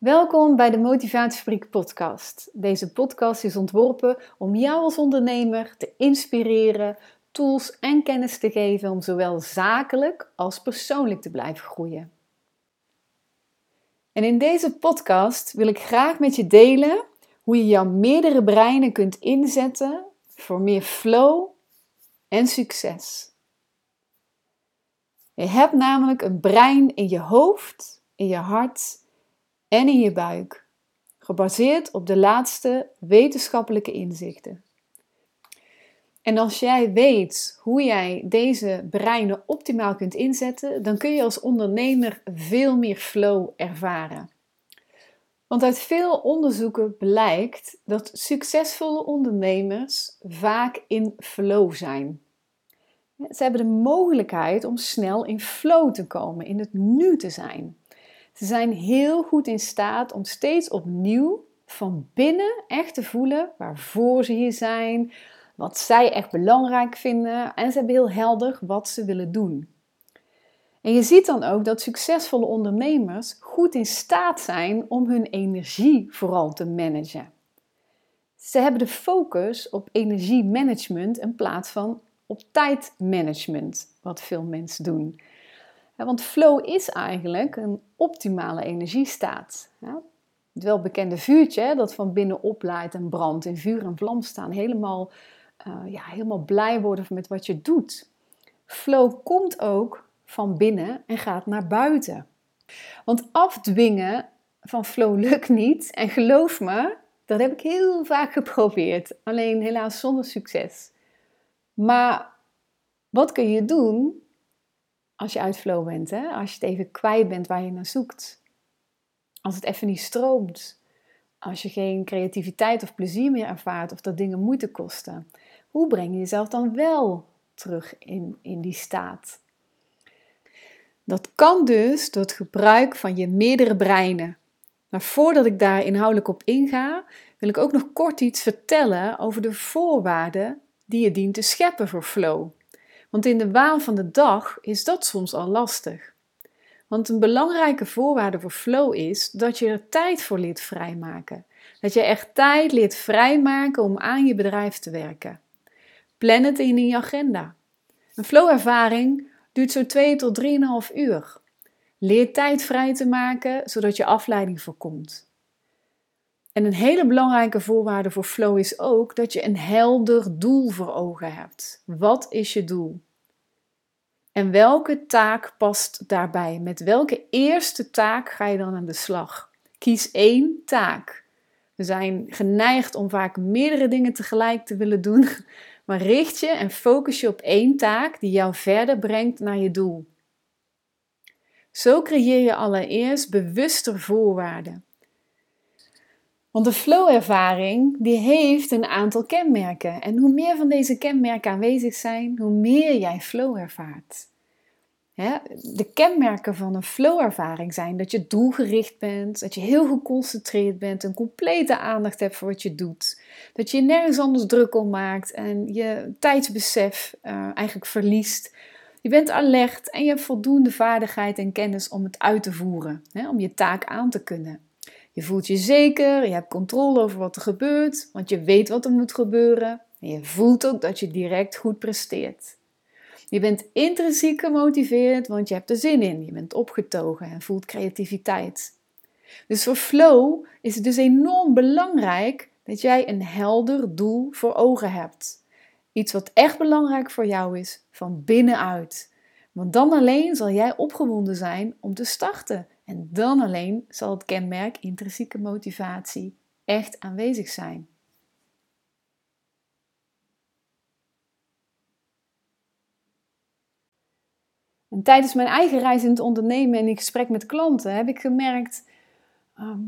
Welkom bij de Motivatiefabriek podcast. Deze podcast is ontworpen om jou als ondernemer te inspireren, tools en kennis te geven om zowel zakelijk als persoonlijk te blijven groeien. En in deze podcast wil ik graag met je delen hoe je jouw meerdere breinen kunt inzetten voor meer flow en succes. Je hebt namelijk een brein in je hoofd, in je hart en in je buik, gebaseerd op de laatste wetenschappelijke inzichten. En als jij weet hoe jij deze breinen optimaal kunt inzetten, dan kun je als ondernemer veel meer flow ervaren. Want uit veel onderzoeken blijkt dat succesvolle ondernemers vaak in flow zijn. Ze hebben de mogelijkheid om snel in flow te komen, in het nu te zijn. Ze zijn heel goed in staat om steeds opnieuw van binnen echt te voelen waarvoor ze hier zijn, wat zij echt belangrijk vinden en ze hebben heel helder wat ze willen doen. En je ziet dan ook dat succesvolle ondernemers goed in staat zijn om hun energie vooral te managen. Ze hebben de focus op energiemanagement in plaats van op tijdmanagement, wat veel mensen doen. Want flow is eigenlijk een optimale energiestaat. Het welbekende vuurtje dat van binnen oplaait en brandt, in vuur en vlam staan, helemaal, uh, ja, helemaal blij worden met wat je doet. Flow komt ook van binnen en gaat naar buiten. Want afdwingen van flow lukt niet. En geloof me, dat heb ik heel vaak geprobeerd. Alleen helaas zonder succes. Maar wat kun je doen als je uit flow bent? Hè? Als je het even kwijt bent waar je naar zoekt. Als het even niet stroomt. Als je geen creativiteit of plezier meer ervaart of dat dingen moeite kosten. Hoe breng je jezelf dan wel terug in, in die staat? Dat kan dus door het gebruik van je meerdere breinen. Maar voordat ik daar inhoudelijk op inga, wil ik ook nog kort iets vertellen over de voorwaarden die je dient te scheppen voor flow. Want in de waan van de dag is dat soms al lastig. Want een belangrijke voorwaarde voor flow is dat je er tijd voor leert vrijmaken. Dat je echt tijd leert vrijmaken om aan je bedrijf te werken. Plan het in je agenda. Een flow-ervaring duurt zo 2 tot 3,5 uur. Leer tijd vrij te maken zodat je afleiding voorkomt. En een hele belangrijke voorwaarde voor flow is ook dat je een helder doel voor ogen hebt. Wat is je doel? En welke taak past daarbij? Met welke eerste taak ga je dan aan de slag? Kies één taak. We zijn geneigd om vaak meerdere dingen tegelijk te willen doen, maar richt je en focus je op één taak die jou verder brengt naar je doel. Zo creëer je allereerst bewuster voorwaarden. Want de flow-ervaring die heeft een aantal kenmerken. En hoe meer van deze kenmerken aanwezig zijn, hoe meer jij flow ervaart. De kenmerken van een flow-ervaring zijn dat je doelgericht bent, dat je heel geconcentreerd bent, een complete aandacht hebt voor wat je doet, dat je nergens anders druk om maakt en je tijdsbesef uh, eigenlijk verliest. Je bent alert en je hebt voldoende vaardigheid en kennis om het uit te voeren, om je taak aan te kunnen. Je voelt je zeker, je hebt controle over wat er gebeurt, want je weet wat er moet gebeuren. En je voelt ook dat je direct goed presteert. Je bent intrinsiek gemotiveerd, want je hebt er zin in. Je bent opgetogen en voelt creativiteit. Dus voor flow is het dus enorm belangrijk dat jij een helder doel voor ogen hebt. Iets wat echt belangrijk voor jou is, van binnenuit. Want dan alleen zal jij opgewonden zijn om te starten. En dan alleen zal het kenmerk intrinsieke motivatie echt aanwezig zijn. En tijdens mijn eigen reis in het ondernemen en in gesprek met klanten heb ik gemerkt ehm,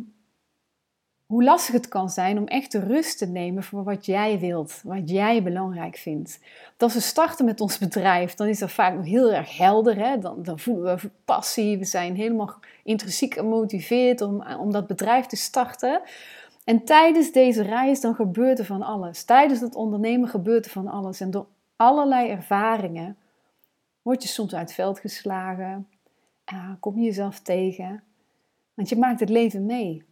hoe lastig het kan zijn om echt de rust te nemen voor wat jij wilt, wat jij belangrijk vindt. Als we starten met ons bedrijf, dan is dat vaak nog heel erg helder. Hè? Dan, dan voelen we passie, we zijn helemaal intrinsiek gemotiveerd om, om dat bedrijf te starten. En tijdens deze reis dan gebeurt er van alles. Tijdens het ondernemen gebeurt er van alles. En door allerlei ervaringen word je soms uit het veld geslagen, uh, kom je jezelf tegen. Want je maakt het leven mee.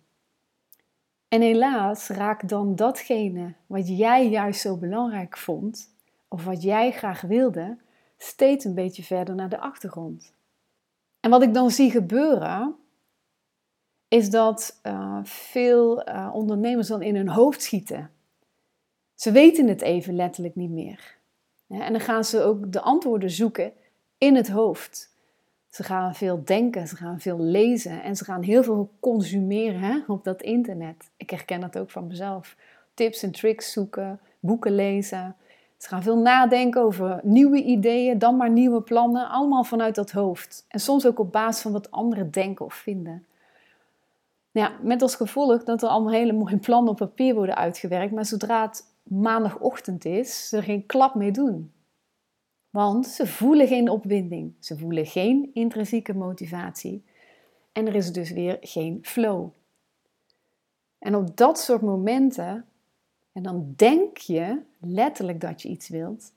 En helaas raakt dan datgene wat jij juist zo belangrijk vond, of wat jij graag wilde, steeds een beetje verder naar de achtergrond. En wat ik dan zie gebeuren, is dat uh, veel uh, ondernemers dan in hun hoofd schieten. Ze weten het even letterlijk niet meer. En dan gaan ze ook de antwoorden zoeken in het hoofd. Ze gaan veel denken, ze gaan veel lezen en ze gaan heel veel consumeren hè, op dat internet. Ik herken dat ook van mezelf. Tips en tricks zoeken, boeken lezen. Ze gaan veel nadenken over nieuwe ideeën, dan maar nieuwe plannen, allemaal vanuit dat hoofd. En soms ook op basis van wat anderen denken of vinden. Ja, met als gevolg dat er allemaal hele mooie plannen op papier worden uitgewerkt, maar zodra het maandagochtend is, ze er geen klap mee doen. Want ze voelen geen opwinding, ze voelen geen intrinsieke motivatie en er is dus weer geen flow. En op dat soort momenten, en dan denk je letterlijk dat je iets wilt,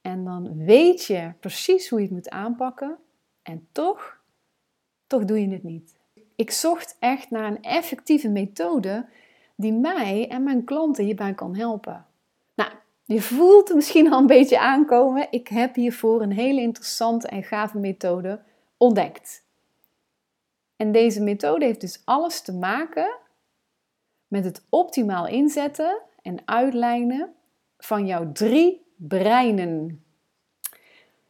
en dan weet je precies hoe je het moet aanpakken, en toch, toch doe je het niet. Ik zocht echt naar een effectieve methode die mij en mijn klanten hierbij kan helpen. Je voelt het misschien al een beetje aankomen. Ik heb hiervoor een hele interessante en gave methode ontdekt. En deze methode heeft dus alles te maken met het optimaal inzetten en uitlijnen van jouw drie breinen.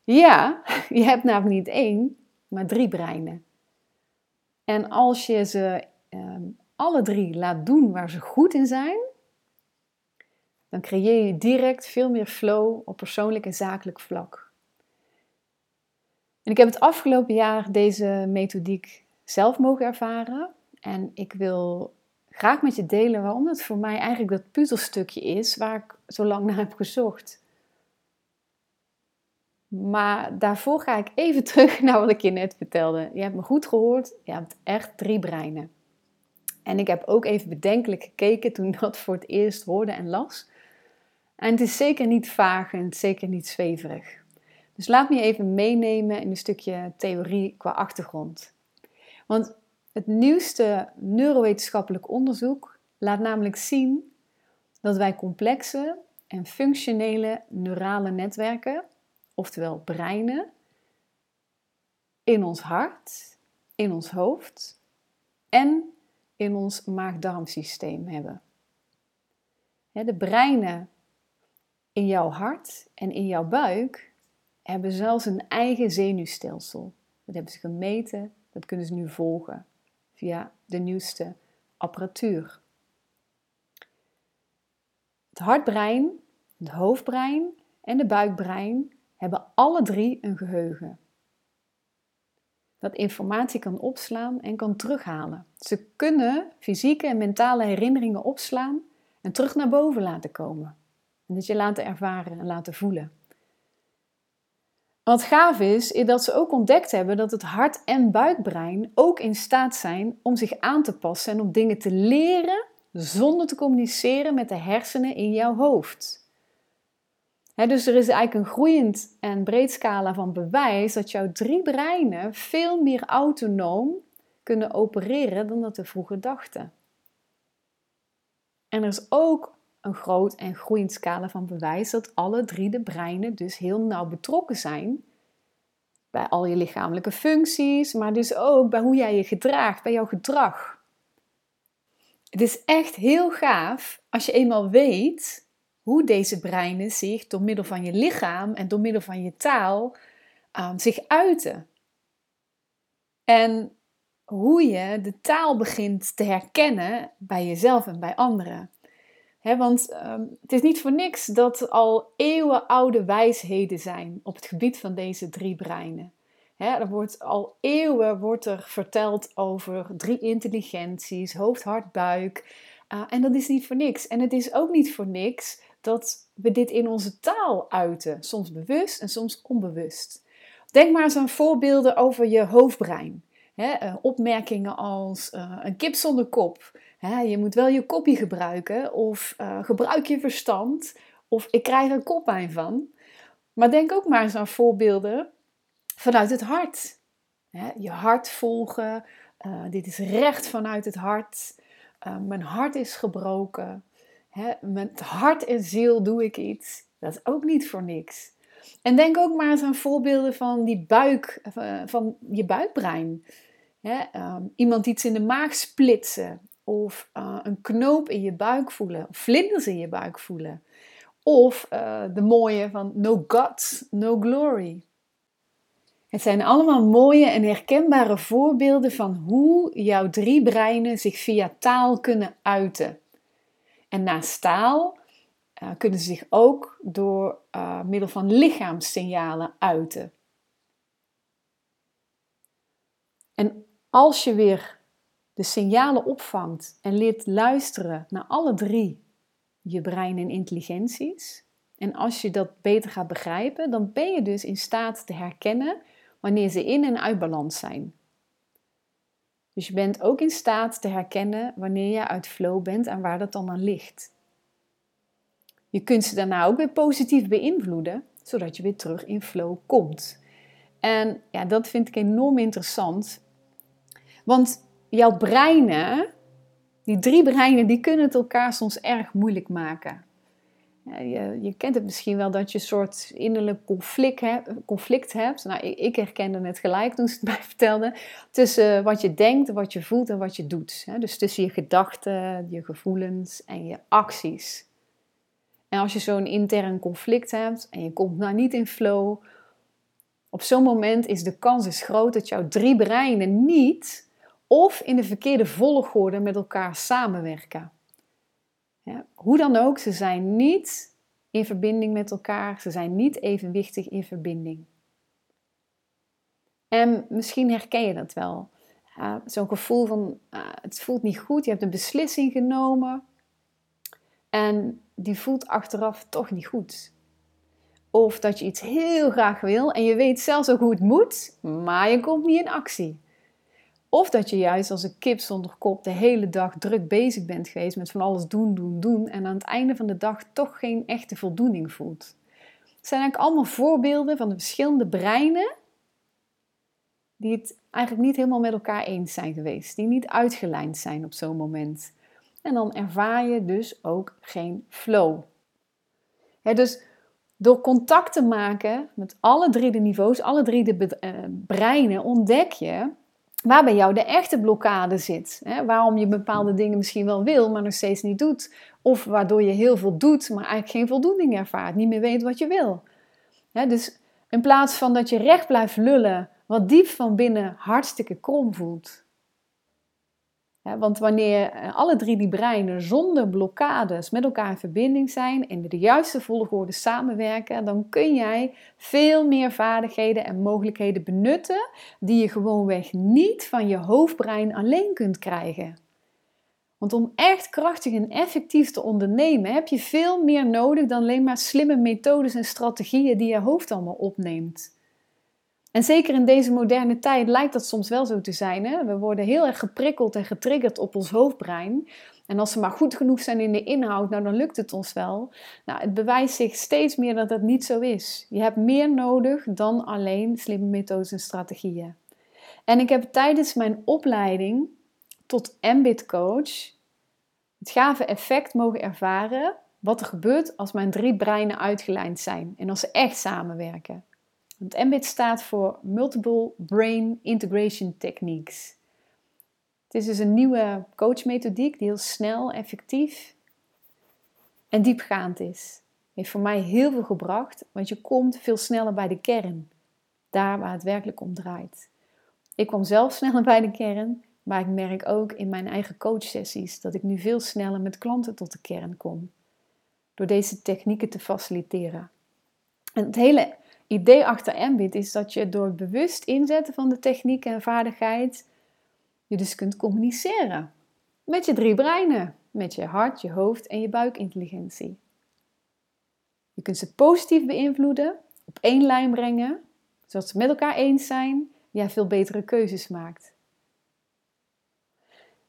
Ja, je hebt namelijk niet één, maar drie breinen. En als je ze ehm, alle drie laat doen waar ze goed in zijn, dan creëer je direct veel meer flow op persoonlijk en zakelijk vlak. En ik heb het afgelopen jaar deze methodiek zelf mogen ervaren. En ik wil graag met je delen waarom het voor mij eigenlijk dat puzzelstukje is waar ik zo lang naar heb gezocht. Maar daarvoor ga ik even terug naar wat ik je net vertelde. Je hebt me goed gehoord, je hebt echt drie breinen. En ik heb ook even bedenkelijk gekeken toen dat voor het eerst hoorde en las. En het is zeker niet vaag en zeker niet zweverig. Dus laat me even meenemen in een stukje theorie qua achtergrond. Want het nieuwste neurowetenschappelijk onderzoek laat namelijk zien dat wij complexe en functionele neurale netwerken, oftewel breinen, in ons hart, in ons hoofd en in ons maag-darmsysteem hebben. De breinen in jouw hart en in jouw buik hebben zelfs een eigen zenuwstelsel. Dat hebben ze gemeten, dat kunnen ze nu volgen via de nieuwste apparatuur. Het hartbrein, het hoofdbrein en de buikbrein hebben alle drie een geheugen. Dat informatie kan opslaan en kan terughalen. Ze kunnen fysieke en mentale herinneringen opslaan en terug naar boven laten komen. En dat je laten ervaren en laten voelen. Wat gaaf is, is dat ze ook ontdekt hebben dat het hart- en buikbrein ook in staat zijn om zich aan te passen en om dingen te leren zonder te communiceren met de hersenen in jouw hoofd. dus er is eigenlijk een groeiend en breed scala van bewijs dat jouw drie breinen veel meer autonoom kunnen opereren dan dat we vroeger dachten. En er is ook een groot en groeiend scala van bewijs dat alle drie de breinen dus heel nauw betrokken zijn bij al je lichamelijke functies, maar dus ook bij hoe jij je gedraagt, bij jouw gedrag. Het is echt heel gaaf als je eenmaal weet hoe deze breinen zich door middel van je lichaam en door middel van je taal um, zich uiten. En hoe je de taal begint te herkennen bij jezelf en bij anderen want ehm, het is niet voor niks dat al eeuwenoude wijsheden zijn op het gebied van deze drie breinen. er wordt al eeuwen wordt er verteld over drie intelligenties, hoofd, hart, buik. Uh, en dat is niet voor niks. En het is ook niet voor niks dat we dit in onze taal uiten. Soms bewust en soms onbewust. Denk maar eens aan voorbeelden over je hoofdbrein. Uh, opmerkingen als uh, een kip zonder kop je moet wel je kopie gebruiken of uh, gebruik je verstand of ik krijg er koppijn van. Maar denk ook maar eens aan voorbeelden vanuit het hart. je hart volgen, Uh, dit is recht vanuit het hart. Uh, mijn hart is gebroken. Met hart en ziel doe ik iets. Dat is ook niet voor niks. En denk ook maar eens aan voorbeelden van die buik, van je buikbrein. Um, iemand iets in de maag splitsen. Of een knoop in je buik voelen. Of vlinders in je buik voelen. Of de mooie van no guts, no glory. Het zijn allemaal mooie en herkenbare voorbeelden van hoe jouw drie breinen zich via taal kunnen uiten. En naast taal uh, kunnen ze zich ook door uh, middel van lichaamssignalen uiten. En als je weer de signalen opvangt en leert luisteren naar alle drie je brein en intelligenties, en als je dat beter gaat begrijpen, dan ben je dus in staat te herkennen wanneer ze in en uit balans zijn. Dus je bent ook in staat te herkennen wanneer je uit flow bent en waar dat dan aan ligt. Je kunt ze daarna ook weer positief beïnvloeden, zodat je weer terug in flow komt. En ja, dat vind ik enorm interessant. Want jouw breinen, die drie breinen, die kunnen het elkaar soms erg moeilijk maken. Je, je, kent het misschien wel dat je een soort innerlijk conflict, conflict hebt. Nou, ik, ik, herkende het gelijk toen ze het mij vertelde. Tussen wat je denkt, wat je voelt en wat je doet. Dus tussen je gedachten, je gevoelens en je acties. En als je zo'n intern conflict hebt en je komt nou niet in flow, op zo'n moment is de kans is groot dat jouw drie breinen niet of in de verkeerde volgorde met elkaar samenwerken. Hoe dan ook, ze zijn niet in verbinding met elkaar, ze zijn niet evenwichtig in verbinding. En misschien herken je dat wel. Zo'n gevoel van uh, het voelt niet goed, je hebt een beslissing genomen en die voelt achteraf toch niet goed. Of dat je iets heel graag wil en je weet zelfs ook hoe het moet, maar je komt niet in actie. Of dat je juist als een kip zonder kop de hele dag druk bezig bent geweest met van alles doen, doen, doen en aan het einde van de dag toch geen echte voldoening voelt. Het zijn eigenlijk allemaal voorbeelden van de verschillende breinen die het eigenlijk niet helemaal met elkaar eens zijn geweest, die niet uitgelijnd zijn op zo'n moment. En dan ervaar je dus ook geen flow. dus door contact te maken met alle drie de niveaus, alle drie de eh, breinen, ontdek je waar bij jou de echte blokkade zit. Hè? Waarom je bepaalde dingen misschien wel wil, maar nog steeds niet doet. Of waardoor je heel veel doet, maar eigenlijk geen voldoening ervaart, niet meer weet wat je wil. Hè? Dus in plaats van dat je recht blijft lullen, wat diep van binnen hartstikke krom voelt, want wanneer eh, alle drie die breinen zonder blokkades met elkaar in verbinding zijn en de juiste volgorde samenwerken, dan kun jij veel meer vaardigheden en mogelijkheden benutten die je gewoonweg niet van je hoofdbrein alleen kunt krijgen. Want om echt krachtig en effectief te ondernemen heb je veel meer nodig dan alleen maar slimme methodes en strategieën die je hoofd allemaal opneemt. En zeker in deze moderne tijd lijkt dat soms wel zo te zijn. Hè? We worden heel erg geprikkeld en getriggerd op ons hoofdbrein. En als ze maar goed genoeg zijn in de inhoud, nou dan lukt het ons wel. Nou, het bewijst zich steeds meer dat dat niet zo is. Je hebt meer nodig dan alleen slimme methodes en strategieën. En ik heb tijdens mijn opleiding tot Ambit Coach het gave effect mogen ervaren wat er gebeurt als mijn drie breinen uitgelijnd zijn en als ze echt samenwerken. Want MBIT staat voor Multiple Brain Integration Techniques. Het is dus een nieuwe coachmethodiek die heel snel, effectief en diepgaand is. Heeft voor mij heel veel gebracht, want je komt veel sneller bij de kern. Daar waar het werkelijk om draait. Ik kwam zelf sneller bij de kern, maar ik merk ook in mijn eigen coachsessies dat ik nu veel sneller met klanten tot de kern kom. Door deze technieken te faciliteren. En het hele idee achter Ambit is dat je door bewust inzetten van de techniek en vaardigheid, je dus kunt communiceren met je drie breinen, met je hart, je hoofd en je buikintelligentie. Je kunt ze positief beïnvloeden, op één lijn brengen, zodat ze met elkaar eens zijn, jij veel betere keuzes maakt.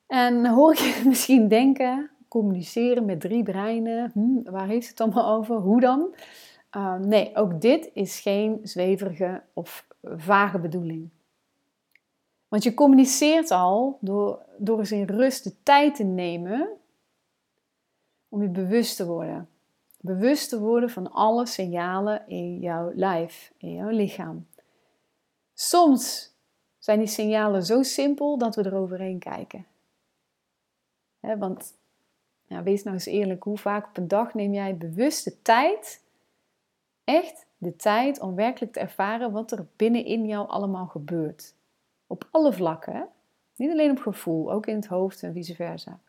En hoor je misschien denken, communiceren met drie breinen, hm, waar heeft het allemaal over, hoe dan? Ehm, nee, ook dit is geen zweverige of vage bedoeling. Want je communiceert al door, door eens in rust de tijd te nemen om je bewust te worden. Bewust te worden van alle signalen in jouw lijf, in jouw lichaam. Soms zijn die signalen zo simpel dat we eroverheen kijken. want wees nou eens eerlijk, hoe vaak op een dag neem jij bewust de tijd, echt de tijd om werkelijk te ervaren wat er binnenin jou allemaal gebeurt. Op alle vlakken, niet alleen op gevoel, ook in het hoofd en vice versa.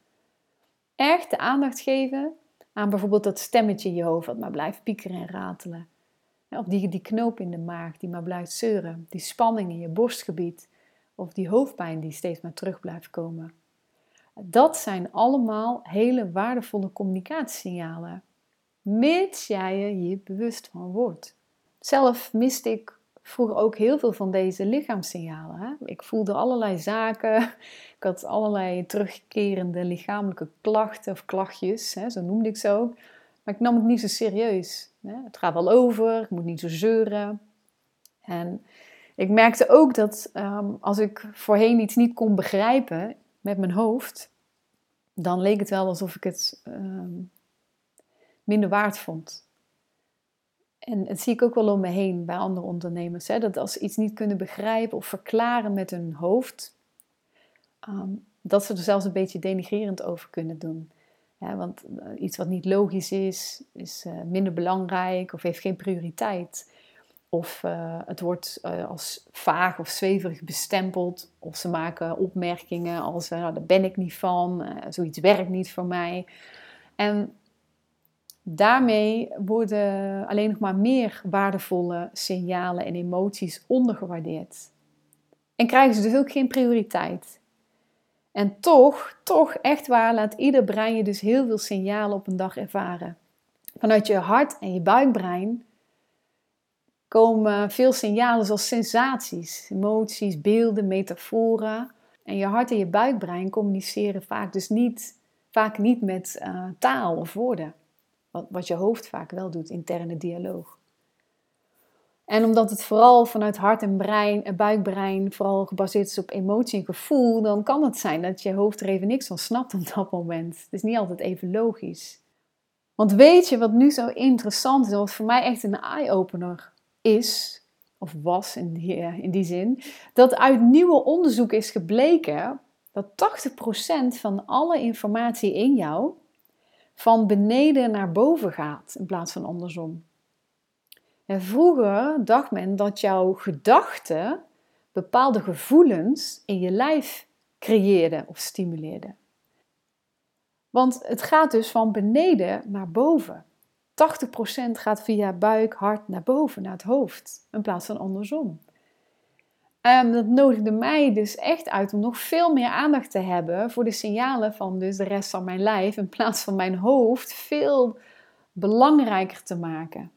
Echt de aandacht geven aan bijvoorbeeld dat stemmetje in je hoofd wat maar blijft piekeren en ratelen. Of die, die knoop in de maag die maar blijft zeuren. Die spanning in je borstgebied. Of die hoofdpijn die steeds maar terug blijft komen. Dat zijn allemaal hele waardevolle communicatiesignalen. Mits jij je hier bewust van wordt. Zelf miste ik vroeger ook heel veel van deze lichaamssignalen. Hè? Ik voelde allerlei zaken. Ik had allerlei terugkerende lichamelijke klachten of klachtjes. Hè? Zo noemde ik ze ook. Maar ik nam het niet zo serieus. Hè? Het gaat wel over, ik moet niet zo zeuren. En ik merkte ook dat ehm, als ik voorheen iets niet kon begrijpen met mijn hoofd, dan leek het wel alsof ik het ehm, minder waard vond. En dat zie ik ook wel om me heen bij andere ondernemers. Hè, dat als ze iets niet kunnen begrijpen of verklaren met hun hoofd, ehm, dat ze er zelfs een beetje denigrerend over kunnen doen. Want eh, iets wat niet logisch is, is uh, minder belangrijk of heeft geen prioriteit. Of uh, het wordt als vaag of zweverig bestempeld. Of ze maken opmerkingen als, nou, daar ben ik niet van, zoiets werkt niet voor mij. En daarmee worden alleen nog maar meer waardevolle signalen en emoties ondergewaardeerd. En krijgen ze dus ook geen prioriteit. En toch, toch echt waar, laat ieder brein je dus heel veel signalen op een dag ervaren. Vanuit je hart en je buikbrein komen veel signalen zoals sensaties, emoties, beelden, metaforen. En je hart en je buikbrein communiceren vaak dus niet, vaak niet met uh, taal of woorden. Wat, je hoofd vaak wel doet, interne dialoog. En omdat het vooral vanuit hart en brein, en buikbrein vooral gebaseerd is op emotie en gevoel, dan kan het zijn dat je hoofd er even niks van snapt op dat moment. Het is niet altijd even logisch. Want weet je wat nu zo interessant is, wat voor mij echt een eye-opener is, of was in die, in die zin, dat uit nieuwe onderzoek is gebleken dat 80% van alle informatie in jou van beneden naar boven gaat in plaats van andersom. En vroeger dacht men dat jouw gedachten bepaalde gevoelens in je lijf creëerden of stimuleerden. Want het gaat dus van beneden naar boven. 80% gaat via buik, hart naar boven, naar het hoofd, in plaats van andersom. Um, dat nodigde mij dus echt uit om nog veel meer aandacht te hebben voor de signalen van dus de rest van mijn lijf, in plaats van mijn hoofd veel belangrijker te maken.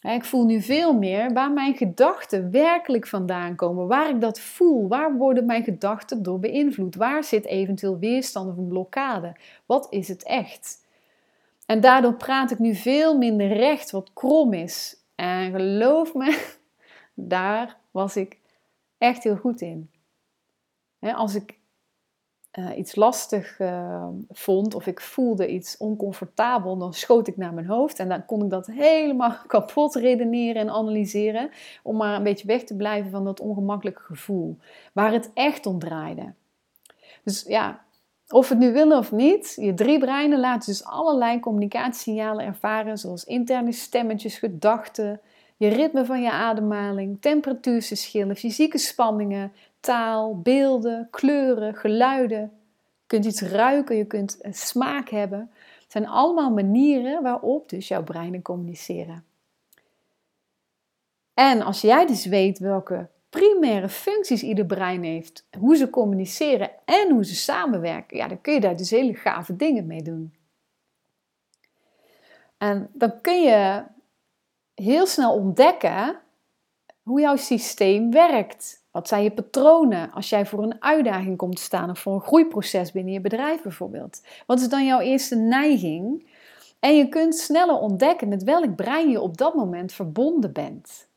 Ik voel nu veel meer waar mijn gedachten werkelijk vandaan komen, waar ik dat voel, waar worden mijn gedachten door beïnvloed, waar zit eventueel weerstand of een blokkade, wat is het echt? En daardoor praat ik nu veel minder recht wat krom is. En geloof me, daar was ik echt heel goed in. als ik uh, iets lastig uh, vond of ik voelde iets oncomfortabel, dan schoot ik naar mijn hoofd en dan kon ik dat helemaal kapot redeneren en analyseren om maar een beetje weg te blijven van dat ongemakkelijke gevoel waar het echt om draaide. Dus ja, of het nu willen of niet, je drie breinen laten dus allerlei communicatiesignalen ervaren, zoals interne stemmetjes, gedachten, je ritme van je ademhaling, temperatuurverschillen, fysieke spanningen, taal, beelden, kleuren, geluiden. Je kunt iets ruiken, je kunt een smaak hebben. Het zijn allemaal manieren waarop dus jouw breinen communiceren. En als jij dus weet welke primaire functies ieder brein heeft, hoe ze communiceren en hoe ze samenwerken, ja, dan kun je daar dus hele gave dingen mee doen. En dan kun je heel snel ontdekken hoe jouw systeem werkt. Wat zijn je patronen als jij voor een uitdaging komt te staan of voor een groeiproces binnen je bedrijf bijvoorbeeld? Wat is dan jouw eerste neiging? En je kunt sneller ontdekken met welk brein je op dat moment verbonden bent.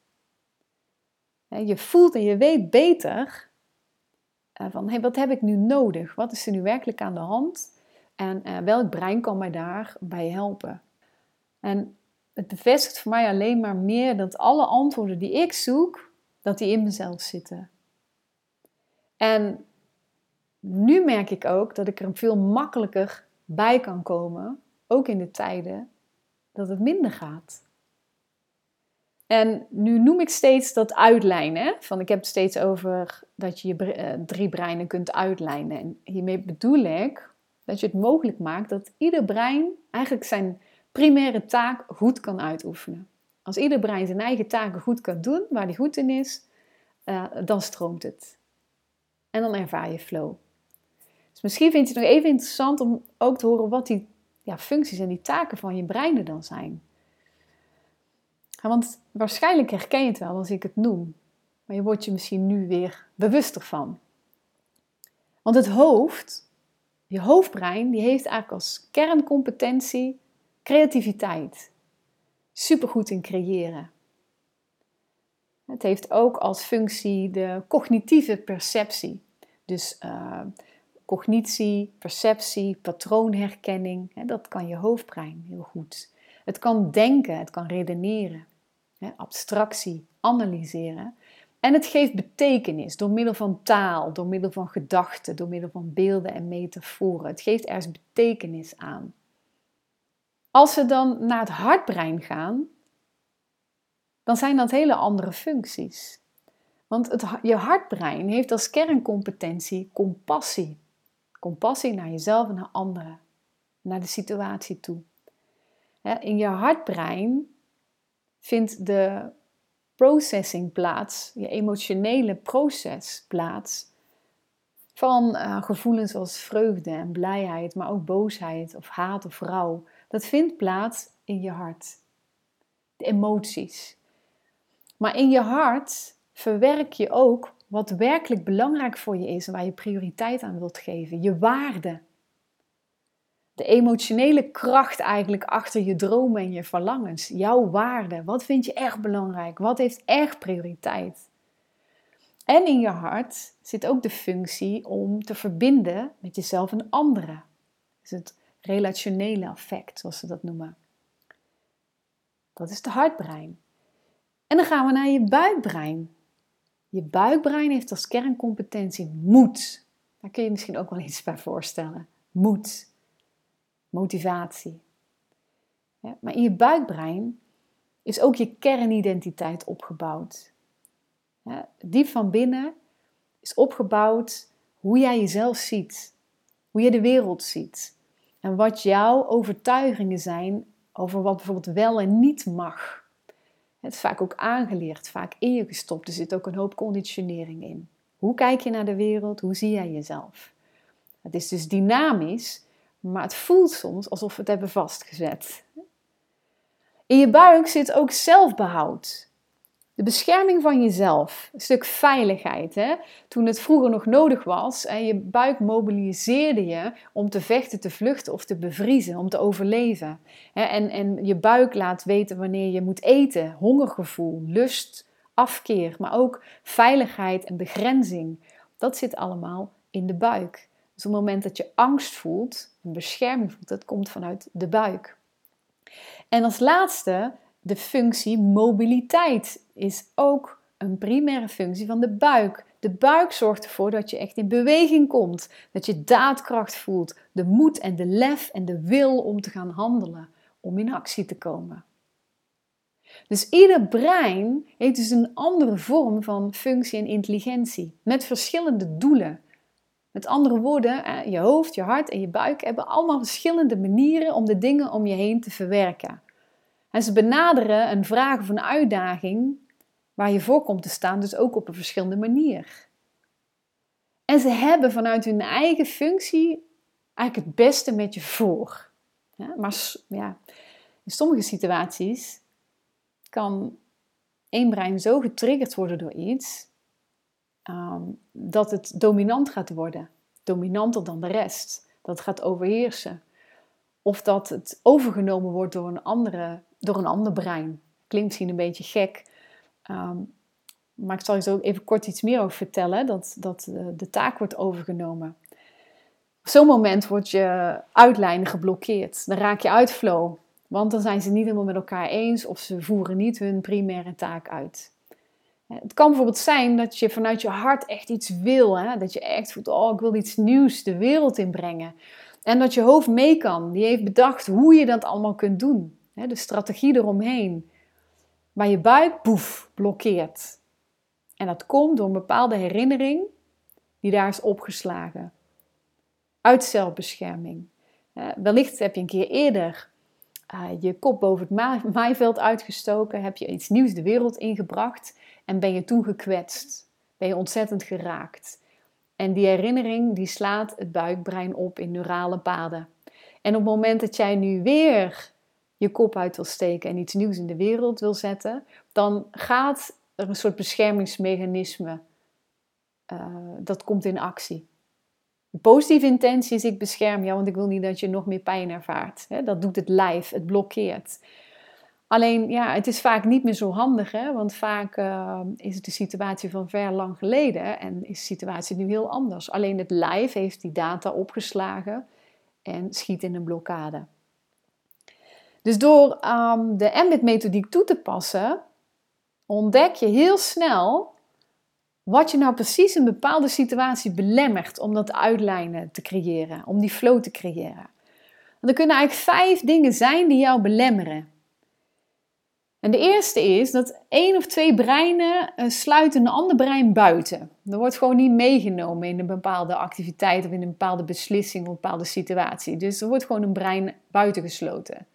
Je voelt en je weet beter uh, van hey, wat heb ik nu nodig? Wat is er nu werkelijk aan de hand? En uh, welk brein kan mij daarbij helpen? En het bevestigt voor mij alleen maar meer dat alle antwoorden die ik zoek, dat die in mezelf zitten. En nu merk ik ook dat ik er veel makkelijker bij kan komen, ook in de tijden dat het minder gaat. En nu noem ik steeds dat uitlijnen. Van ik heb het steeds over dat je je eh, drie breinen kunt uitlijnen. En hiermee bedoel ik dat je het mogelijk maakt dat ieder brein eigenlijk zijn primaire taak goed kan uitoefenen. Als ieder brein zijn eigen taken goed kan doen, waar hij goed in is, uh, dan stroomt het. En dan ervaar je flow. Dus misschien vind je het nog even interessant om ook te horen wat die ja, functies en die taken van je brein dan zijn. want waarschijnlijk herken je het wel als ik het noem, maar je wordt je misschien nu weer bewuster van. Want het hoofd, je hoofdbrein, die heeft eigenlijk als kerncompetentie creativiteit. Supergoed in creëren. Het heeft ook als functie de cognitieve perceptie. Dus uh, cognitie, perceptie, patroonherkenning, hè, dat kan je hoofdbrein heel goed. Het kan denken, het kan redeneren, hè, abstractie, analyseren. En het geeft betekenis door middel van taal, door middel van gedachten, door middel van beelden en metaforen. Het geeft ergens betekenis aan. Als we dan naar het hartbrein gaan, dan zijn dat hele andere functies. Want het, je hartbrein heeft als kerncompetentie compassie. Compassie naar jezelf en naar anderen, naar de situatie toe. In je hartbrein vindt de processing plaats, je emotionele proces plaats van uh, gevoelens als vreugde en blijheid, maar ook boosheid of haat of rouw. Dat vindt plaats in je hart. De emoties. Maar in je hart verwerk je ook wat werkelijk belangrijk voor je is en waar je prioriteit aan wilt geven. Je waarde. De emotionele kracht eigenlijk achter je dromen en je verlangens. Jouw waarde. Wat vind je echt belangrijk? Wat heeft echt prioriteit? En in je hart zit ook de functie om te verbinden met jezelf en anderen. Dus het relationele effect, zoals ze dat noemen. Dat is de hartbrein. En dan gaan we naar je buikbrein. Je buikbrein heeft als kerncompetentie moed. Daar kun je misschien ook wel iets bij voorstellen. Moed. Motivatie. Maar in je buikbrein is ook je kernidentiteit opgebouwd. Diep van binnen is opgebouwd hoe jij jezelf ziet, hoe je de wereld ziet en wat jouw overtuigingen zijn over wat bijvoorbeeld wel en niet mag. Het is vaak ook aangeleerd, vaak in je gestopt. Er zit ook een hoop conditionering in. Hoe kijk je naar de wereld? Hoe zie jij jezelf? Het is dus dynamisch, maar het voelt soms alsof we het hebben vastgezet. In je buik zit ook zelfbehoud. De bescherming van jezelf, een stuk veiligheid. Hè? Toen het vroeger nog nodig was en je buik mobiliseerde je om te vechten, te vluchten of te bevriezen, om te overleven. En, en je buik laat weten wanneer je moet eten, hongergevoel, lust, afkeer, maar ook veiligheid en begrenzing. Dat zit allemaal in de buik. Dus op het moment dat je angst voelt, een bescherming voelt, dat komt vanuit de buik. En als laatste de functie mobiliteit is ook een primaire functie van de buik. De buik zorgt ervoor dat je echt in beweging komt, dat je daadkracht voelt, de moed en de lef en de wil om te gaan handelen, om in actie te komen. Dus ieder brein heeft dus een andere vorm van functie en intelligentie, met verschillende doelen. Met andere woorden, je hoofd, je hart en je buik hebben allemaal verschillende manieren om de dingen om je heen te verwerken. En ze benaderen een vraag of een uitdaging waar je voor komt te staan, dus ook op een verschillende manier. En ze hebben vanuit hun eigen functie eigenlijk het beste met je voor. Maar ja, in sommige situaties kan één brein zo getriggerd worden door iets ehm, dat het dominant gaat worden, dominanter dan de rest, dat gaat overheersen. Of dat het overgenomen wordt door een andere door een ander brein. Klinkt misschien een beetje gek. Ehm, Maar ik zal je zo even kort iets meer over vertellen, dat, dat de taak wordt overgenomen. Op zo'n moment wordt je uitlijnen geblokkeerd. Dan raak je uit flow. Want dan zijn ze niet helemaal met elkaar eens of ze voeren niet hun primaire taak uit. Het kan bijvoorbeeld zijn dat je vanuit je hart echt iets wil. Hè? Dat je echt voelt, oh ik wil iets nieuws de wereld inbrengen. En dat je hoofd mee kan. Die heeft bedacht hoe je dat allemaal kunt doen. De strategie eromheen. Maar je buik, blokkeert. En dat komt door een bepaalde herinnering die daar is opgeslagen. Uit zelfbescherming. Wellicht heb je een keer eerder uh, je kop boven het maaiveld uitgestoken, heb je iets nieuws de wereld ingebracht en ben je toen gekwetst. Ben je ontzettend geraakt. En die herinnering die slaat het buikbrein op in neurale paden. En op het moment dat jij nu weer je kop uit wil steken en iets nieuws in de wereld wil zetten, dan gaat er een soort beschermingsmechanisme, uh, dat komt in actie. De positieve intentie is ik bescherm jou, want ik wil niet dat je nog meer pijn ervaart. Dat doet het lijf, het blokkeert. Alleen ja, het is vaak niet meer zo handig, hè? want vaak uh, is het de situatie van ver lang geleden en is de situatie nu heel anders. Alleen het lijf heeft die data opgeslagen en schiet in een blokkade. Dus door um, de Ambit-methodiek toe te passen, ontdek je heel snel wat je nou precies in een bepaalde situatie belemmert om dat uitlijnen te creëren, om die flow te creëren. En er kunnen eigenlijk vijf dingen zijn die jou belemmeren. En de eerste is dat één of twee breinen uh, sluiten een ander brein buiten. Er wordt gewoon niet meegenomen in een bepaalde activiteit of in een bepaalde beslissing of een bepaalde situatie. Dus er wordt gewoon een brein buitengesloten.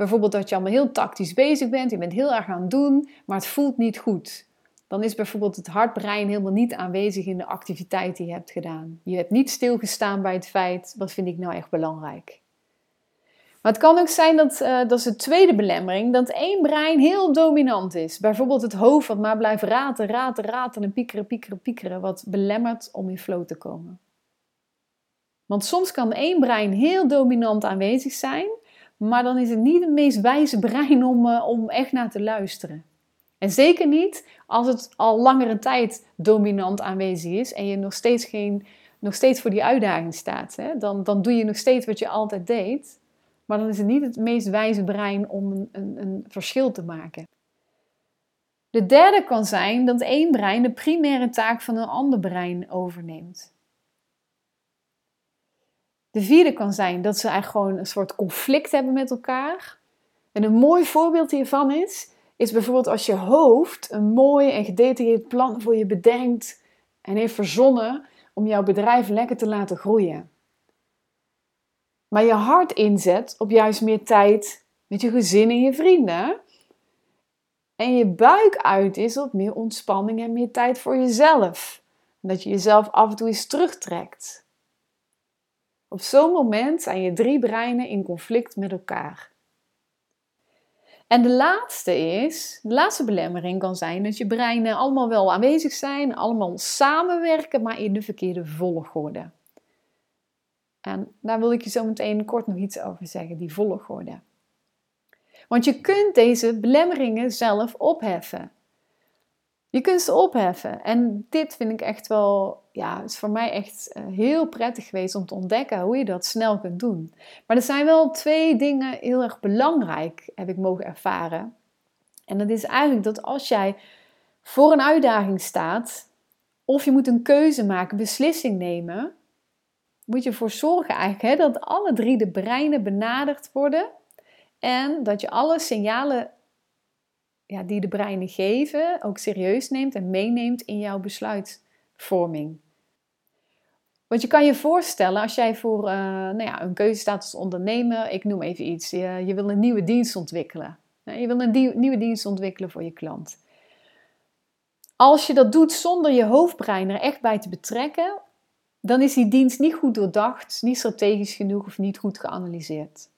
Bijvoorbeeld dat je allemaal heel tactisch bezig bent, je bent heel erg aan het doen, maar het voelt niet goed dan is bijvoorbeeld het hartbrein helemaal niet aanwezig in de activiteit die je hebt gedaan. Je hebt niet stilgestaan bij het feit, wat vind ik nou echt belangrijk. Maar het kan ook zijn dat, uh, dat is de tweede belemmering, dat één brein heel dominant is. Bijvoorbeeld het hoofd wat maar blijft raten, raten, raten en piekeren, piekeren, piekeren, wat belemmert om in flow te komen. Want soms kan één brein heel dominant aanwezig zijn, maar dan is het niet het meest wijze brein om, uh, om echt naar te luisteren. En zeker niet als het al langere tijd dominant aanwezig is en je nog steeds, geen, nog steeds voor die uitdaging staat. Hè? Dan, dan doe je nog steeds wat je altijd deed, maar dan is het niet het meest wijze brein om een, een, een verschil te maken. De derde kan zijn dat één brein de primaire taak van een ander brein overneemt. De vierde kan zijn dat ze eigenlijk gewoon een soort conflict hebben met elkaar. En een mooi voorbeeld hiervan is is bijvoorbeeld als je hoofd een mooi en gedetailleerd plan voor je bedenkt en heeft verzonnen om jouw bedrijf lekker te laten groeien. Maar je hart inzet op juist meer tijd met je gezin en je vrienden. En je buik uit is op meer ontspanning en meer tijd voor jezelf. dat je jezelf af en toe eens terugtrekt. Op zo'n moment zijn je drie breinen in conflict met elkaar. En de laatste is, de laatste belemmering kan zijn dat je breinen allemaal wel aanwezig zijn, allemaal samenwerken, maar in de verkeerde volgorde. En daar wil ik je zo meteen kort nog iets over zeggen, die volgorde. Want je kunt deze belemmeringen zelf opheffen. Je kunt ze opheffen. En dit vind ik echt wel, ja, is voor mij echt eh, heel prettig geweest om te ontdekken hoe je dat snel kunt doen. Maar er zijn wel twee dingen heel erg belangrijk, heb ik mogen ervaren. En dat is eigenlijk dat als jij voor een uitdaging staat, of je moet een keuze maken, beslissing nemen, moet je ervoor zorgen eigenlijk hè, dat alle drie de breinen benaderd worden en dat je alle signalen ja, die de breinen geven ook serieus neemt en meeneemt in jouw besluitvorming. Want je kan je voorstellen, als jij voor uh, nou ja, een keuze staat als ondernemer, ik noem even iets, je, je wil een nieuwe dienst ontwikkelen. Je wil een nieuwe dienst ontwikkelen voor je klant. Als je dat doet zonder je hoofdbrein er echt bij te betrekken, dan is die dienst niet goed doordacht, niet strategisch genoeg of niet goed geanalyseerd.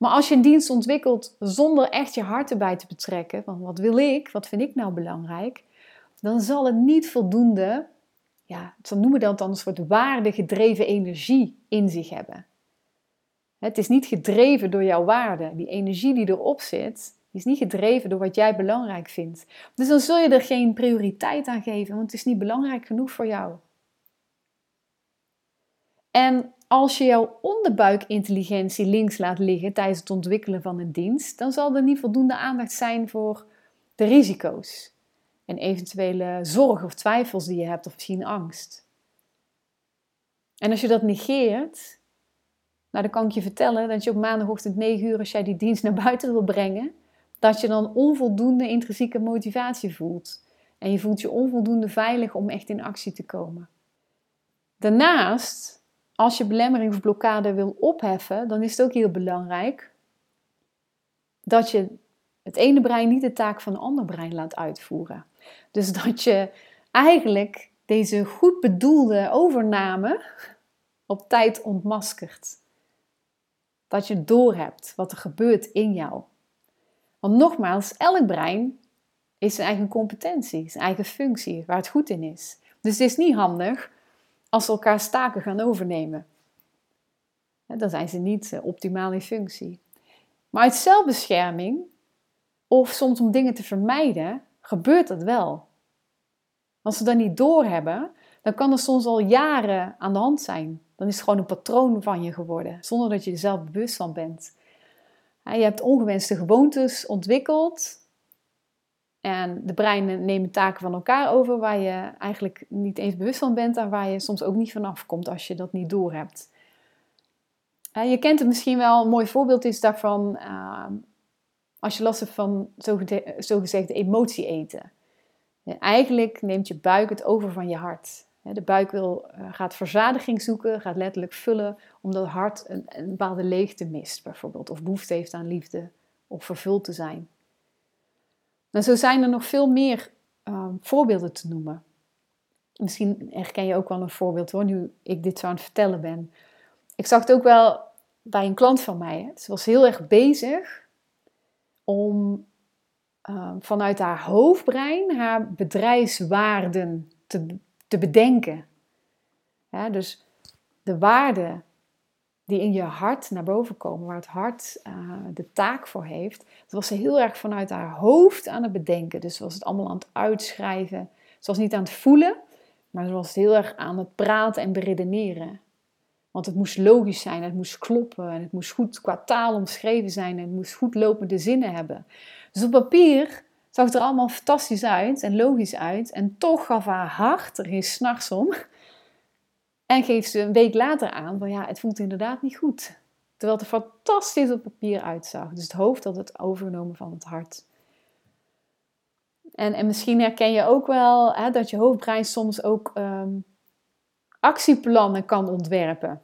Maar als je een dienst ontwikkelt zonder echt je hart erbij te betrekken, van wat wil ik, wat vind ik nou belangrijk, dan zal het niet voldoende, ja, dan noemen we dat dan een soort waardegedreven energie in zich hebben. Het is niet gedreven door jouw waarde. Die energie die erop zit, Die is niet gedreven door wat jij belangrijk vindt. Dus dan zul je er geen prioriteit aan geven, want het is niet belangrijk genoeg voor jou. En als je jouw onderbuikintelligentie links laat liggen tijdens het ontwikkelen van een dienst, dan zal er niet voldoende aandacht zijn voor de risico's en eventuele zorg of twijfels die je hebt, of misschien angst. En als je dat negeert, nou dan kan ik je vertellen dat je op maandagochtend 9 uur, als jij die dienst naar buiten wil brengen, dat je dan onvoldoende intrinsieke motivatie voelt. En je voelt je onvoldoende veilig om echt in actie te komen. Daarnaast als je belemmering of blokkade wil opheffen, dan is het ook heel belangrijk dat je het ene brein niet de taak van het andere brein laat uitvoeren. Dus dat je eigenlijk deze goed bedoelde overname op tijd ontmaskert. Dat je doorhebt wat er gebeurt in jou. Want nogmaals, elk brein is zijn eigen competentie, zijn eigen functie, waar het goed in is. Dus het is niet handig als ze elkaar staken gaan overnemen. Dan zijn ze niet eh, optimaal in functie. Maar uit zelfbescherming, of soms om dingen te vermijden, gebeurt dat wel. Als ze dat niet doorhebben, dan kan er soms al jaren aan de hand zijn. Dan is het gewoon een patroon van je geworden, zonder dat je er zelf bewust van bent. Je hebt ongewenste gewoontes ontwikkeld, en de breinen nemen taken van elkaar over waar je eigenlijk niet eens bewust van bent en waar je soms ook niet vanaf komt als je dat niet doorhebt. Uh, je kent het misschien wel, een mooi voorbeeld is daarvan ehm, als je last hebt van zogezegd emotie eten. eigenlijk neemt je buik het over van je hart. De buik wil, uh, gaat verzadiging zoeken, gaat letterlijk vullen, omdat het hart een, een bepaalde leegte mist, bijvoorbeeld, of behoefte heeft aan liefde of vervuld te zijn. Nou, zo zijn er nog veel meer ehm, voorbeelden te noemen. Misschien herken je ook wel een voorbeeld hoor, nu ik dit zo aan het vertellen ben. Ik zag het ook wel bij een klant van mij. Ze was heel erg bezig om ehm, vanuit haar hoofdbrein haar bedrijfswaarden te, te bedenken. Dus de waarden die in je hart naar boven komen, waar het hart uh, de taak voor heeft. Dat was ze heel erg vanuit haar hoofd aan het bedenken. Dus ze was het allemaal aan het uitschrijven. Ze was niet aan het voelen, maar ze was heel erg aan het praten en beredeneren. Want het moest logisch zijn, het moest kloppen en het moest goed qua taal omschreven zijn en het moest goed lopende zinnen hebben. Dus op papier zag het er allemaal fantastisch uit en logisch uit. En toch gaf haar hart er geen s'nachts om en geeft ze een week later aan van ja, het voelt inderdaad niet goed. Terwijl het er fantastisch op papier uitzag. Dus het hoofd had het overgenomen van het hart. En, en misschien herken je ook wel hè, dat je hoofdbrein soms ook ehm, actieplannen kan ontwerpen.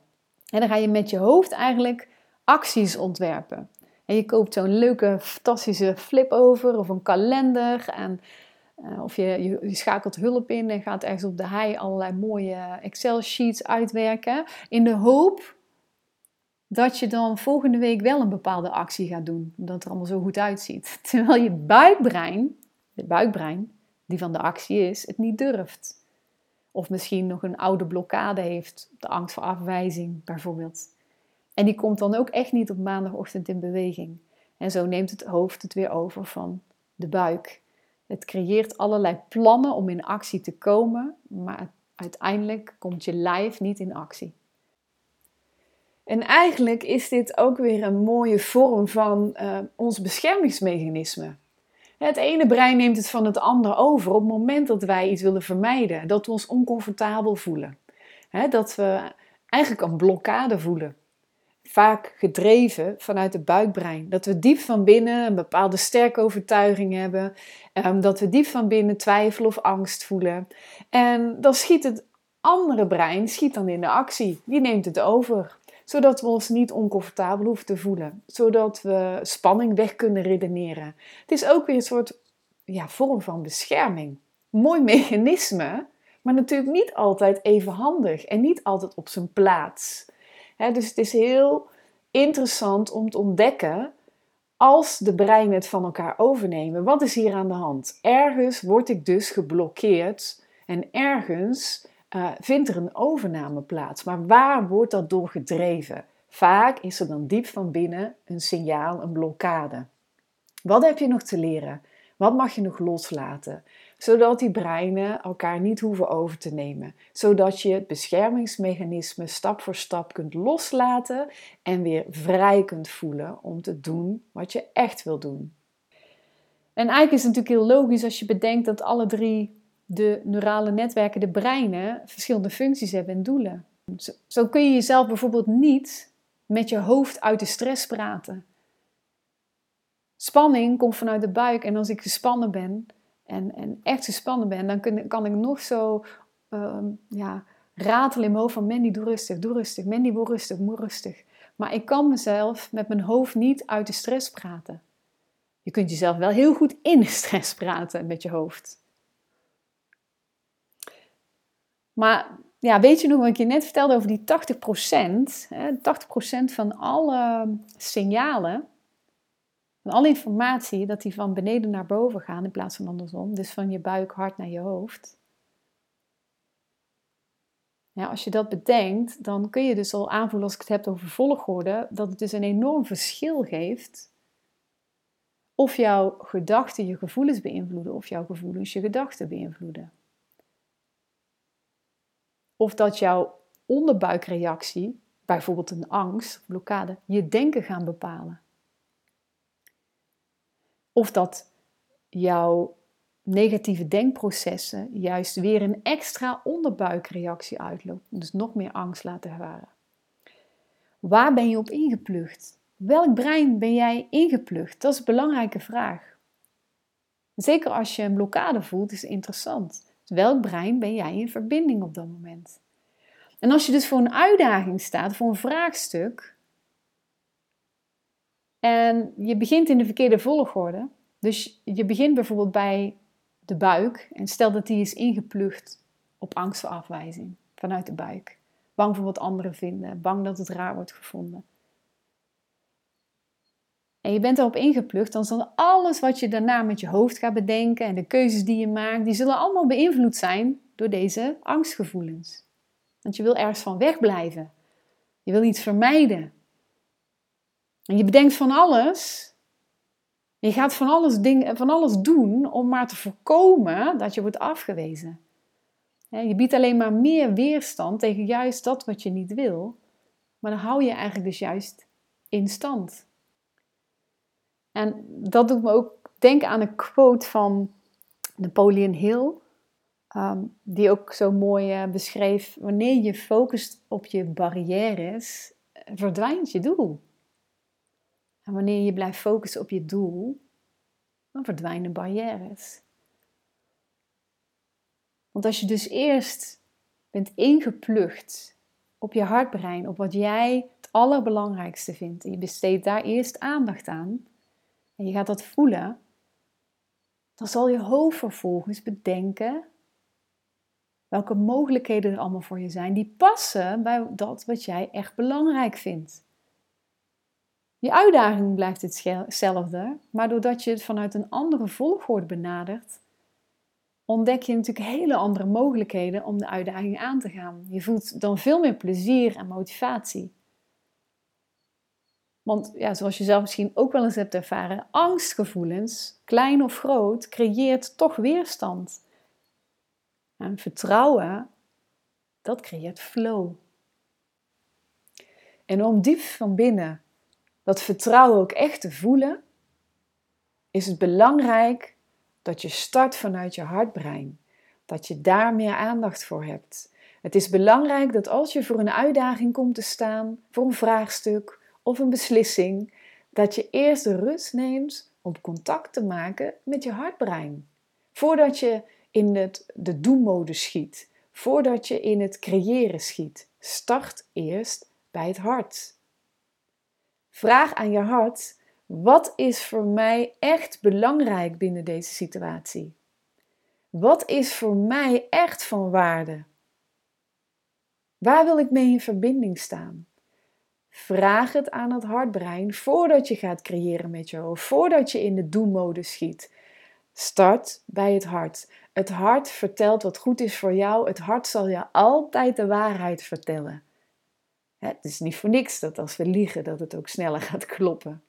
En dan ga je met je hoofd eigenlijk acties ontwerpen. En je koopt zo'n leuke, fantastische flip over of een kalender. En uh, of je, je, schakelt hulp in en gaat ergens op de hei allerlei mooie Excel-sheets uitwerken. In de hoop dat je dan volgende week wel een bepaalde actie gaat doen. Omdat het er allemaal zo goed uitziet. Terwijl je buikbrein, de buikbrein die van de actie is, het niet durft. Of misschien nog een oude blokkade heeft, de angst voor afwijzing bijvoorbeeld. En die komt dan ook echt niet op maandagochtend in beweging. En zo neemt het hoofd het weer over van de buik. Het creëert allerlei plannen om in actie te komen, maar uiteindelijk komt je lijf niet in actie. En eigenlijk is dit ook weer een mooie vorm van uh, ons beschermingsmechanisme. Het ene brein neemt het van het andere over op het moment dat wij iets willen vermijden, dat we ons oncomfortabel voelen. Dat we eigenlijk een blokkade voelen vaak gedreven vanuit het buikbrein. Dat we diep van binnen een bepaalde sterke overtuiging hebben. Um, dat we diep van binnen twijfel of angst voelen. En dan schiet het andere brein schiet dan in de actie. Die neemt het over. Zodat we ons niet oncomfortabel hoeven te voelen. Zodat we spanning weg kunnen redeneren. Het is ook weer een soort ja, vorm van bescherming. Mooi mechanisme, maar natuurlijk niet altijd even handig en niet altijd op zijn plaats dus het is heel interessant om te ontdekken als de breinen het van elkaar overnemen. Wat is hier aan de hand? Ergens word ik dus geblokkeerd en ergens uh, vindt er een overname plaats. Maar waar wordt dat door gedreven? Vaak is er dan diep van binnen een signaal, een blokkade. Wat heb je nog te leren? Wat mag je nog loslaten? Zodat die breinen elkaar niet hoeven over te nemen. Zodat je het beschermingsmechanisme stap voor stap kunt loslaten en weer vrij kunt voelen om te doen wat je echt wil doen. En eigenlijk is het natuurlijk heel logisch als je bedenkt dat alle drie de neurale netwerken, de breinen, verschillende functies hebben en doelen. Zo, zo kun je jezelf bijvoorbeeld niet met je hoofd uit de stress praten. Spanning komt vanuit de buik en als ik gespannen ben en, en echt gespannen ben, dan kun, kan ik nog zo uh, ja, ratelen in mijn hoofd van Mandy, doe rustig, doe rustig, Mandy, word rustig, moet rustig. Maar ik kan mezelf met mijn hoofd niet uit de stress praten. Je kunt jezelf wel heel goed in de stress praten met je hoofd. Maar ja, weet je nog wat ik je net vertelde over die 80%? Hè, 80% van alle signalen, van alle informatie, dat die van beneden naar boven gaan in plaats van andersom. Dus van je buik, hart naar je hoofd. Ja, als je dat bedenkt, dan kun je dus al aanvoelen als ik het heb over volgorde, dat het dus een enorm verschil geeft of jouw gedachten je gevoelens beïnvloeden of jouw gevoelens je gedachten beïnvloeden. Of dat jouw onderbuikreactie, bijvoorbeeld een angst, blokkade, je denken gaan bepalen. Of dat jouw negatieve denkprocessen juist weer een extra onderbuikreactie uitlopen, dus nog meer angst laten ervaren. Waar ben je op ingeplucht? Welk brein ben jij ingeplucht? Dat is een belangrijke vraag. Zeker als je een blokkade voelt, is het interessant. Dus welk brein ben jij in verbinding op dat moment? En als je dus voor een uitdaging staat, voor een vraagstuk, en je begint in de verkeerde volgorde, dus je begint bijvoorbeeld bij de buik, en stel dat die is ingeplucht op angst voor afwijzing vanuit de buik. Bang voor wat anderen vinden, bang dat het raar wordt gevonden. En je bent erop ingeplucht, dan zal alles wat je daarna met je hoofd gaat bedenken en de keuzes die je maakt, die zullen allemaal beïnvloed zijn door deze angstgevoelens. Want je wil ergens van wegblijven. Je wil iets vermijden. En je bedenkt van alles. Je gaat van alles, van alles doen om maar te voorkomen dat je wordt afgewezen. Je biedt alleen maar meer weerstand tegen juist dat wat je niet wil. Maar dan hou je eigenlijk dus juist in stand. En dat doet me ook denken aan een quote van Napoleon Hill. Ehm, die ook zo mooi uh, beschreef: wanneer je focust op je barrières, verdwijnt je doel. En wanneer je blijft focussen op je doel, dan verdwijnen barrières. Want als je dus eerst bent ingeplucht op je hartbrein, op wat jij het allerbelangrijkste vindt, en je besteedt daar eerst aandacht aan, en je gaat dat voelen, dan zal je hoofd vervolgens bedenken welke mogelijkheden er allemaal voor je zijn die passen bij dat wat jij echt belangrijk vindt. Je uitdaging blijft hetzelfde, maar doordat je het vanuit een andere volgorde benadert, ontdek je natuurlijk hele andere mogelijkheden om de uitdaging aan te gaan. Je voelt dan veel meer plezier en motivatie. Want ja, zoals je zelf misschien ook wel eens hebt ervaren, angstgevoelens, klein of groot, creëert toch weerstand. En vertrouwen, dat creëert flow. En om diep van binnen dat vertrouwen ook echt te voelen, is het belangrijk dat je start vanuit je hartbrein. Dat je daar meer aandacht voor hebt. Het is belangrijk dat als je voor een uitdaging komt te staan, voor een vraagstuk of een beslissing, dat je eerst de rust neemt om contact te maken met je hartbrein. Voordat je in het, de do-modus schiet, voordat je in het creëren schiet. Start eerst bij het hart. Vraag aan je hart: wat is voor mij echt belangrijk binnen deze situatie? Wat is voor mij echt van waarde? Waar wil ik mee in verbinding staan? Vraag het aan het hartbrein voordat je gaat creëren met je hoofd, voordat je in de do-modus schiet. Start bij het hart. Het hart vertelt wat goed is voor jou. Het hart zal je altijd de waarheid vertellen. Het is niet voor niks dat als we liegen, dat het ook sneller gaat kloppen.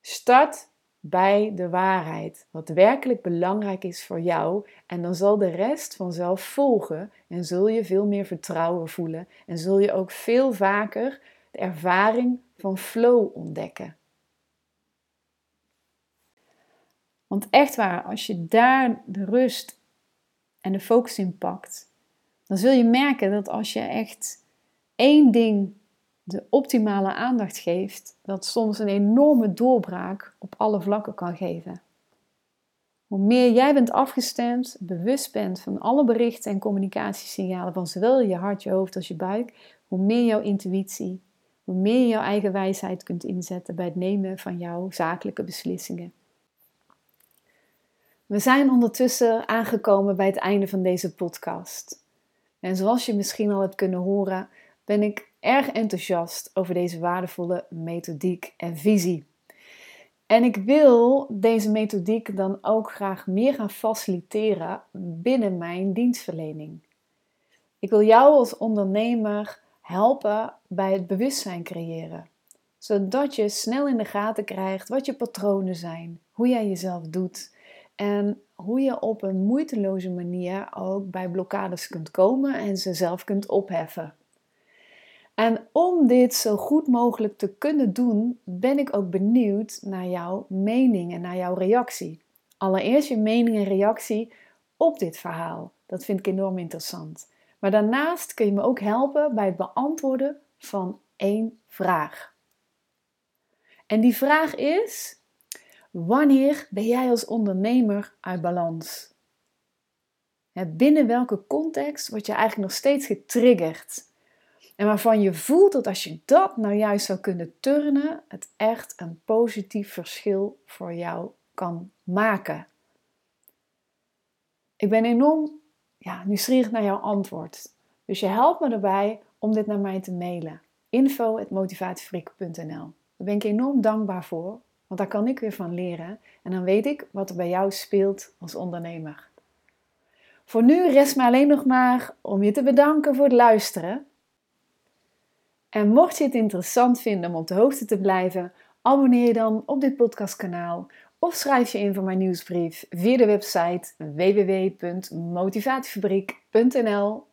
Start bij de waarheid, wat werkelijk belangrijk is voor jou. En dan zal de rest vanzelf volgen en zul je veel meer vertrouwen voelen en zul je ook veel vaker de ervaring van flow ontdekken. Want echt waar, als je daar de rust en de focus in pakt, dan zul je merken dat als je echt één ding de optimale aandacht geeft, dat soms een enorme doorbraak op alle vlakken kan geven. Hoe meer jij bent afgestemd, bewust bent van alle berichten en communicatiesignalen van zowel je hart, je hoofd als je buik, hoe meer jouw intuïtie, hoe meer je jouw eigen wijsheid kunt inzetten bij het nemen van jouw zakelijke beslissingen. We zijn ondertussen aangekomen bij het einde van deze podcast. En zoals je misschien al hebt kunnen horen, ben ik erg enthousiast over deze waardevolle methodiek en visie. En ik wil deze methodiek dan ook graag meer gaan faciliteren binnen mijn dienstverlening. Ik wil jou als ondernemer helpen bij het bewustzijn creëren, zodat je snel in de gaten krijgt wat je patronen zijn, hoe jij jezelf doet en hoe je op een moeiteloze manier ook bij blokkades kunt komen en ze zelf kunt opheffen. En om dit zo goed mogelijk te kunnen doen, ben ik ook benieuwd naar jouw mening en naar jouw reactie. Allereerst je mening en reactie op dit verhaal. Dat vind ik enorm interessant. Maar daarnaast kun je me ook helpen bij het beantwoorden van één vraag. En die vraag is: wanneer ben jij als ondernemer uit balans? Binnen welke context word je eigenlijk nog steeds getriggerd? En waarvan je voelt dat als je dat nou juist zou kunnen turnen, het echt een positief verschil voor jou kan maken. Ik ben enorm ja, nieuwsgierig naar jouw antwoord. Dus je helpt me erbij om dit naar mij te mailen. info.motivatiefabriek.nl Daar ben ik enorm dankbaar voor, want daar kan ik weer van leren. En dan weet ik wat er bij jou speelt als ondernemer. Voor nu rest me alleen nog maar om je te bedanken voor het luisteren. En mocht je het interessant vinden om op de hoogte te blijven, abonneer je dan op dit podcastkanaal of schrijf je in voor mijn nieuwsbrief via de website www.motivatiefabriek.nl